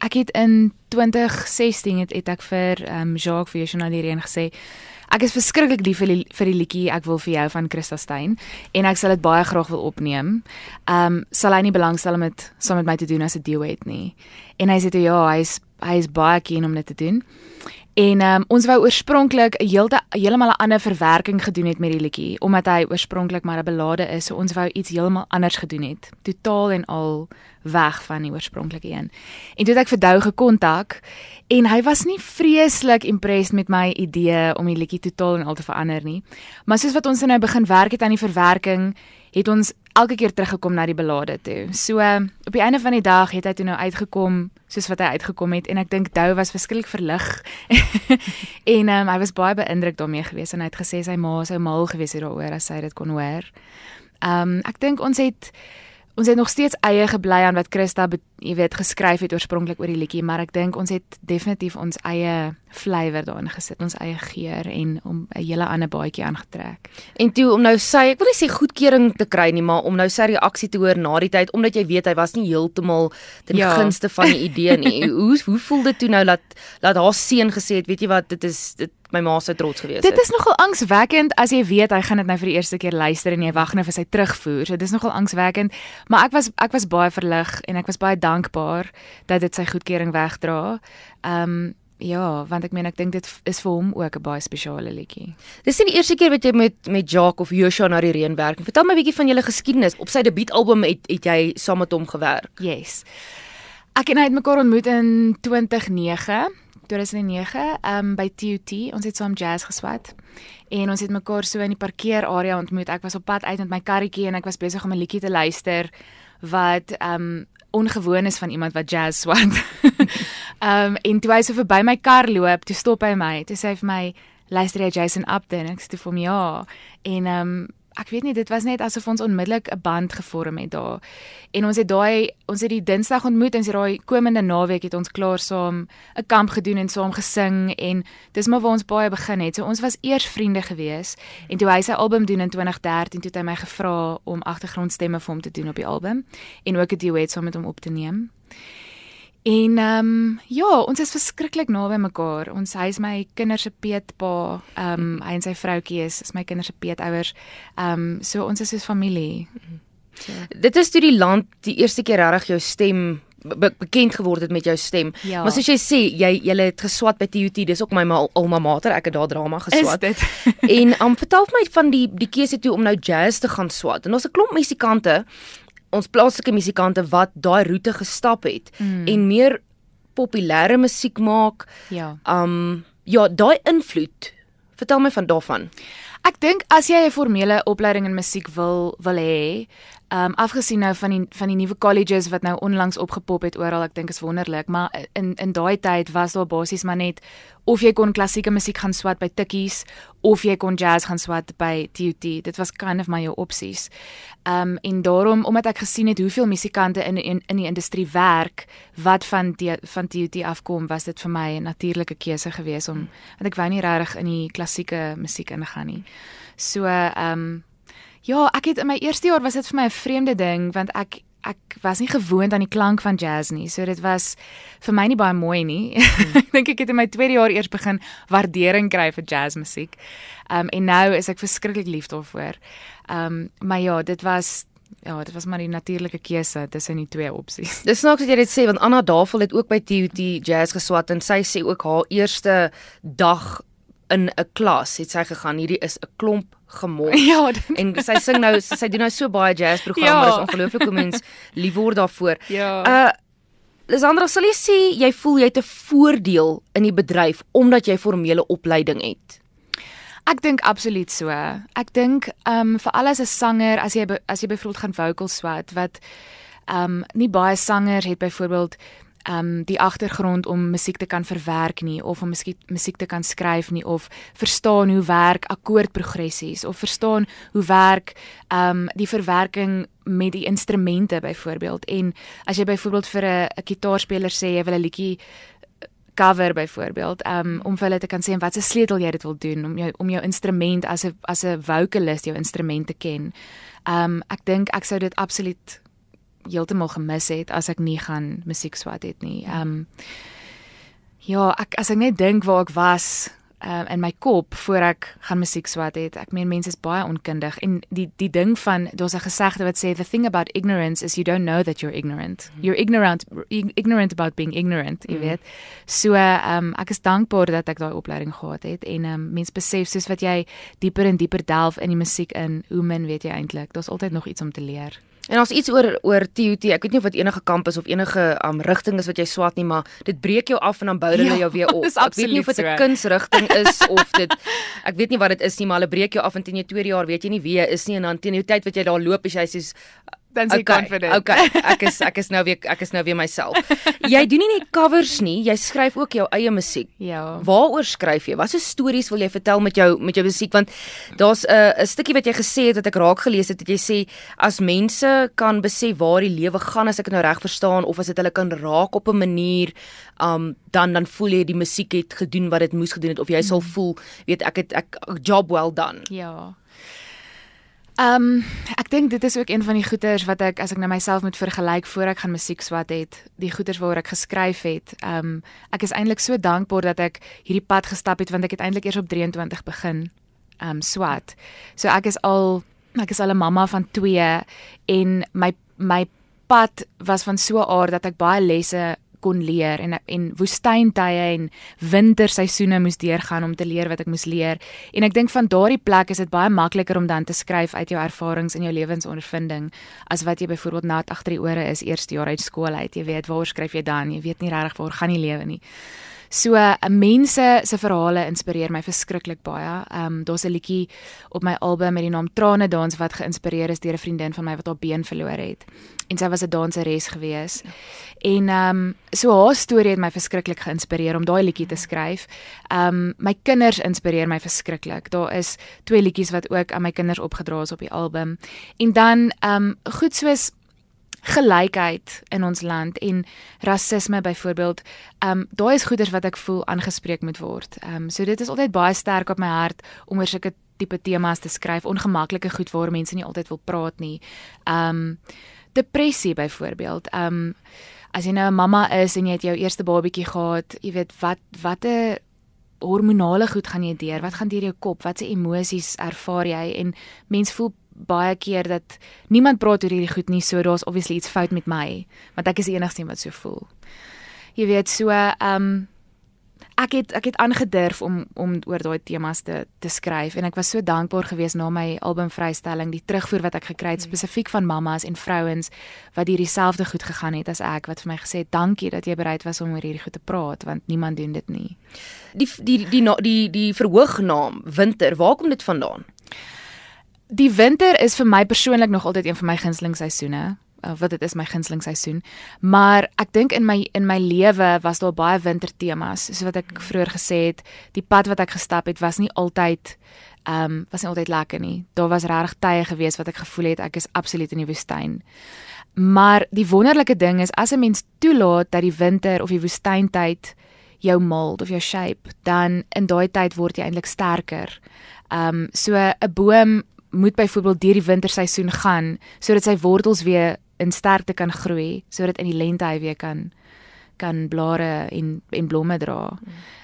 ek het in 2016 het, het ek vir ehm um, Jacques vir Journaliereen gesê Ek is verskriklik lief vir die vir die liedjie ek wil vir jou van Christa Stein en ek sal dit baie graag wil opneem. Ehm um, sal hy nie belangstel om dit saam met my te doen as 'n duet nie. En hy sê toe ja, hy's hy is baie keen om dit te doen. En um, ons wou oorspronklik 'n heeltemal heeltemal 'n ander verwerking gedoen het met die liedjie omdat hy oorspronklik maar 'n ballade is. So ons wou iets heeltemal anders gedoen het. Totaal en al weg van die oorspronklike een. En toe het ek vir Dou gekontak en hy was nie vreeslik impressed met my idee om die liedjie totaal en al te verander nie. Maar soos wat ons nou begin werk het aan die verwerking, het ons elke keer teruggekom na die ballade toe. So op die einde van die dag het hy toe nou uitgekom soos wat hy uitgekom het en ek dink Dou was verskriklik verlig. en um, hy was baie beïndruk daarmee geweest en hy het gesê sy ma sou mal gewees het daaroor as sy dit kon hoor. Ehm um, ek dink ons het ons het nog steeds eie gebly aan wat Christa jy weet geskryf het oorspronklik oor die liedjie, maar ek dink ons het definitief ons eie flavour daarin gesit, ons eie geur en om 'n hele ander baadjie aangetrek. En toe om nou sy, ek wil nie sê goedkeuring te kry nie, maar om nou sy reaksie te hoor na die tyd omdat jy weet hy was nie heeltemal ten ja. gunste van die idee nie. hoe hoe voel dit toe nou dat dat haar seun gesê het, weet jy wat, dit is dit my ma se trots gewees het. Dit is nogal angswekkend as jy weet hy gaan dit nou vir die eerste keer luister en jy wag nou vir sy terugvoer. So dit is nogal angswekkend, maar ek was ek was baie verlig en ek was baie dankbaar dat dit sy goedkeuring wegdra. Ehm um, Ja, want ek meen ek dink dit is vir hom ook 'n baie spesiale liedjie. Dis nie die eerste keer wat jy met met Jacques of Joshua na die reën werk nie. Vertel my 'n bietjie van julle geskiedenis. Op sy debuutalbum het het jy saam met hom gewerk. Yes. Ek en hy het mekaar ontmoet in 2009, 2009, ehm um, by TUT. Ons het saam jazz geswat. En ons het mekaar so in die parkeerarea ontmoet. Ek was op pad uit met my karretjie en ek was besig om 'n liedjie te luister wat um, ongewoon is van iemand wat jazz swat. Ehm um, en toe hy so verby my kar loop, toe stop hy my. Toe sê hy vir my, "Luister jy Jason Upton?" Ek sê vir hom, "Ja." En ehm um, ek weet nie dit was net asof ons onmiddellik 'n band gevorm het daar. En ons het daai ons het die Dinsdag ontmoet en sy daai komende naweek het ons klaar saam 'n kamp gedoen en saam gesing en dis maar waar ons baie begin het. So ons was eers vriende gewees en toe hy sy album doen in 2013 toe het hy my gevra om agtergrondstemme vir hom te doen op die album en ook 'n duet saam met hom op te neem. En ehm um, ja, ons is verskriklik naby mekaar. Ons hy is my kinders se peetpa. Ehm um, hy en sy vroutjie is is my kinders se peetouers. Ehm um, so ons is soos familie. So. Dit is toe die land die eerste keer regtig jou stem be bekend geword het met jou stem. Ja. Maar soos jy sê, jy jy het geswat by TUT, dis ook my ma alma mater, ek het daar drama geswat. Is dit? en um vertel my van die die keuse toe om nou jazz te gaan swat. En ons 'n klomp musikante ons plaaslike musikante wat daai roete gestap het mm. en meer populêre musiek maak. Ja. Um ja, daai invloed. Vertel my van daarvan. Ek dink as jy 'n formele opleiding in musiek wil wil hê, um afgesien nou van die van die nuwe colleges wat nou onlangs opgepop het oral, ek dink is wonderlik, maar in in daai tyd was daar basies maar net of jy kon klassieke musiek gaan swat by Tikkies of jy kon jazz gaan swat by TUT. Dit was kind of my opsies. Um en daarom omdat ek gesien het hoeveel musikante in in in die industrie werk wat van die van TUT afkom, was dit vir my 'n natuurlike keuse geweest om want ek wou nie regtig in die klassieke musiek ingaan nie. So um Ja, ek het in my eerste jaar was dit vir my 'n vreemde ding want ek ek was nie gewoond aan die klank van jazz nie. So dit was vir my nie baie mooi nie. Hmm. ek dink ek het in my tweede jaar eers begin waardering kry vir jazzmusiek. Um en nou is ek verskriklik lief daarvoor. Um maar ja, dit was Ja, dit was maar die natuurlike keuse tussen die twee opsies. Dis snaaks dat jy dit sê want Anna Davel het ook by TUT Jazz geswat en sy sê ook haar eerste dag in 'n klas het sy gegaan. Hierdie is 'n klomp gemors. Ja, en sy sing nou sy doen nou so baie jazz programme, ja. is ongelooflik hoe mens lief word daarvoor. Ja. Uh Lisandra, sal jy sê jy voel jy het 'n voordeel in die bedryf omdat jy formele opleiding het? Ek dink absoluut so. Ek dink ehm um, vir al as 'n sanger, as jy as jy byvoorbeeld gaan vocal swat wat ehm um, nie baie sangers het byvoorbeeld um die agtergrond om musiek te kan verwerk nie of om musiek musiek te kan skryf nie of verstaan hoe werk akkoordprogressies of verstaan hoe werk um die verwerking met die instrumente byvoorbeeld en as jy byvoorbeeld vir 'n kitaarspeler sê jy wil 'n liedjie eh, cover byvoorbeeld um om vir hulle te kan sê wat se sleutel jy dit wil doen om jou om jou instrument as 'n as 'n vocalist jou instrument te ken. Um ek dink ek sou dit absoluut heeltemal gemis het as ek nie gaan musiek swat het nie. Ehm um, ja, ek as ek net dink waar ek was um, in my kop voor ek gaan musiek swat het. Ek meen mense is baie onkundig en die die ding van daar's 'n gesegde wat sê the thing about ignorance is you don't know that you're ignorant. Mm. You're ignorant ignorant about being ignorant, jy mm. weet. So um, ek is dankbaar dat ek daai opleiding gehad het en um, mense besef soos wat jy dieper en dieper delf in die musiek in, hoe min weet jy eintlik. Daar's altyd nog iets om te leer. En as iets oor oor TUT, ek weet nie of wat enige kampus of enige um, rigting is wat jy swat nie, maar dit breek jou af en dan bou hulle ja, jou weer op. Ek weet nie of dit 'n kunsrigting is of dit ek weet nie wat dit is nie, maar hulle breek jou af en teen jou tweede jaar weet jy nie wie jy is nie en dan teen die tyd wat jy daar loop, is jy soos dan jy okay, confident. Okay, ek is ek is nou weer ek is nou weer myself. jy doen nie net covers nie, jy skryf ook jou eie musiek. Ja. Waaroor skryf jy? Watter stories wil jy vertel met jou met jou musiek want daar's 'n uh, 'n stukkie wat jy gesê het wat ek raak gelees het, dat jy sê as mense kan besef waar die lewe gaan as ek dit nou reg verstaan of as dit hulle kan raak op 'n manier, um dan dan voel jy die musiek het gedoen wat dit moes gedoen het of jy sal mm. voel, weet ek het ek job well done. Ja. Ehm um, dink dit is ook een van die goeters wat ek as ek nou myself moet vergelyk voor ek gaan musiek swat het, die goeters waaroor ek geskryf het. Ehm um, ek is eintlik so dankbaar dat ek hierdie pad gestap het want ek het eintlik eers op 23 begin ehm um, swat. So ek is al ek is al 'n mamma van 2 en my my pad was van so aard dat ek baie lesse kon leer en en woestyntye en winterseisoene moes deurgaan om te leer wat ek moes leer. En ek dink van daardie plek is dit baie makliker om dan te skryf uit jou ervarings en jou lewensondervinding as wat jy byvoorbeeld nat agter die ore is eerste jaar uit skool uit. Jy weet waar skryf jy dan? Jy weet nie regtig waar gaan jy lewe nie. So uh, mense se verhale inspireer my verskriklik baie. Ehm um, daar's 'n liedjie op my album met die naam Trane dans wat geïnspireer is deur 'n vriendin van my wat haar been verloor het. En sy was 'n danseres gewees. Ja. En ehm um, so haar storie het my verskriklik geïnspireer om daai liedjie te skryf. Ehm um, my kinders inspireer my verskriklik. Daar is twee liedjies wat ook aan my kinders opgedra is op die album. En dan ehm um, goed soos gelykheid in ons land en rasisme byvoorbeeld. Ehm um, daai is goeders wat ek voel aangespreek moet word. Ehm um, so dit is altyd baie sterk op my hart om oor sulke tipe temas te skryf, ongemaklike goed waar mense nie altyd wil praat nie. Ehm um, depressie byvoorbeeld. Ehm um, as jy nou 'n mamma is en jy het jou eerste babatjie gehad, jy weet wat watte hormonale goed gaan jy deur? Wat gaan deur jou kop? Watse emosies ervaar jy? En mens voel baie keer dat niemand praat oor hierdie goed nie, so daar's obviously iets fout met my, want ek is die enigste een wat so voel. Jy weet so, ehm um, ek het ek het aangedurf om om oor daai temas te te skryf en ek was so dankbaar geweest na my albumvrystelling, die terugvoer wat ek gekry het spesifiek van mammas en vrouens wat hierdie selfde goed gegaan het as ek wat vir my gesê het dankie dat jy bereid was om oor hierdie goed te praat want niemand doen dit nie. Die die die die die, die verhoognaam winter, waar kom dit vandaan? Die winter is vir my persoonlik nog altyd een van my gunsteling seisoene. Uh, wat dit is my gunsteling seisoen. Maar ek dink in my in my lewe was daar baie wintertemas. Soos wat ek vroeër gesê het, die pad wat ek gestap het was nie altyd ehm um, was nie altyd lekker nie. Daar was regtig tye gewees wat ek gevoel het ek is absoluut in die woestyn. Maar die wonderlike ding is as 'n mens toelaat dat die winter of die woestyntyd jou mold of jou shape, dan in daai tyd word jy eintlik sterker. Ehm um, so 'n boom moet byvoorbeeld deur die winterseisoen gaan sodat sy wortels weer in sterkte kan groei sodat in die lente hy weer kan kan blare en en blomme dra.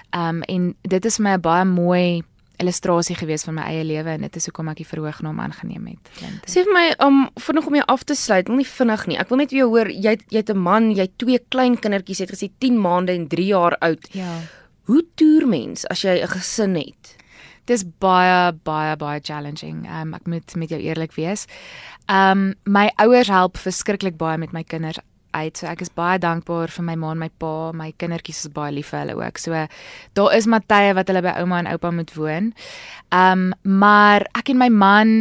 Ehm um, en dit is my 'n baie mooi illustrasie gewees van my eie lewe en dit is hoekom ek die verhoognaam aangeneem het. Sê vir my um vinnig om jou af te sluit, wil nie vinnig nie. Ek wil net weer hoor jy jy't 'n man, jy twee klein kindertjies, jy het gesê 10 maande en 3 jaar oud. Ja. Hoe toer mens as jy 'n gesin het? Dis baie baie baie challenging. Um ek moet met jou eerlik wees. Um my ouers help verskriklik baie met my kinders uit. So ek is baie dankbaar vir my ma en my pa. My kindertjies is baie lief vir hulle ook. So daar is Matye wat hulle by ouma en oupa moet woon. Um maar ek en my man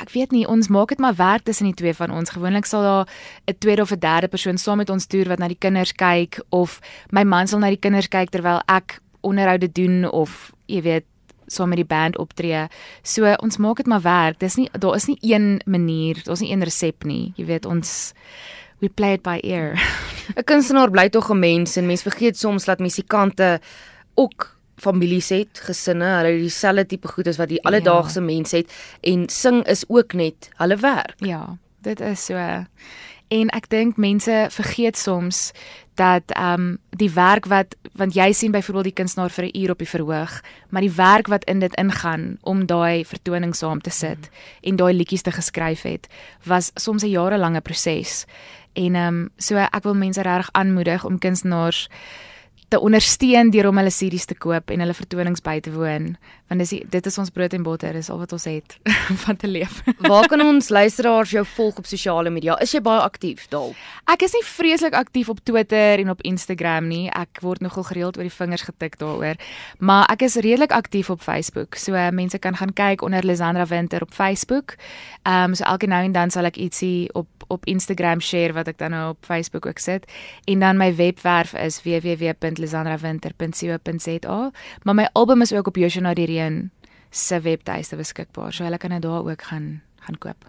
ek weet nie ons maak dit maar werk tussen die twee van ons. Gewoonlik sal daar 'n tweede of 'n derde persoon saam met ons toer wat na die kinders kyk of my man sal na die kinders kyk terwyl ek onderhoude doen of jy weet saam met die band optree. So ons maak dit maar werk. Dis nie daar is nie een manier, daar's nie een resep nie. Jy weet ons we play it by ear. 'n Kunstenaar bly tog 'n mens en mens vergeet soms dat musikante ook families het, gesinne, hulle dieselfde tipe goed as wat die alledaagse ja. mens het en sing is ook net hulle werk. Ja, dit is so En ek dink mense vergeet soms dat ehm um, die werk wat want jy sien byvoorbeeld die kunstenaar vir 'n uur op die verhoog, maar die werk wat in dit ingaan om daai vertoning saam te sit mm. en daai liedjies te geskryf het, was soms 'n jarelange proses. En ehm um, so ek wil mense regtig aanmoedig om kunstenaars te ondersteun deur om hulle series te koop en hulle vertonings by te woon want dis dit is ons brood en botter is al wat ons het van te leef. Waar kan ons luisteraars jou volg op sosiale media? Is jy baie aktief daal? Ek is nie vreeslik aktief op Twitter en op Instagram nie. Ek word nogal gereeld oor die vingers getik daaroor, maar ek is redelik aktief op Facebook. So uh, mense kan gaan kyk onder Lisandra Winter op Facebook. Ehm um, so elke nou en dan sal ek ietsie op op Instagram share wat ek dan nou op Facebook ook sit. En dan my webwerf is www www.lisandrawinter.co.za, maar my album is ook op Joshua Direen se webtuiste beskikbaar, so hulle kan dit daar ook gaan gaan koop.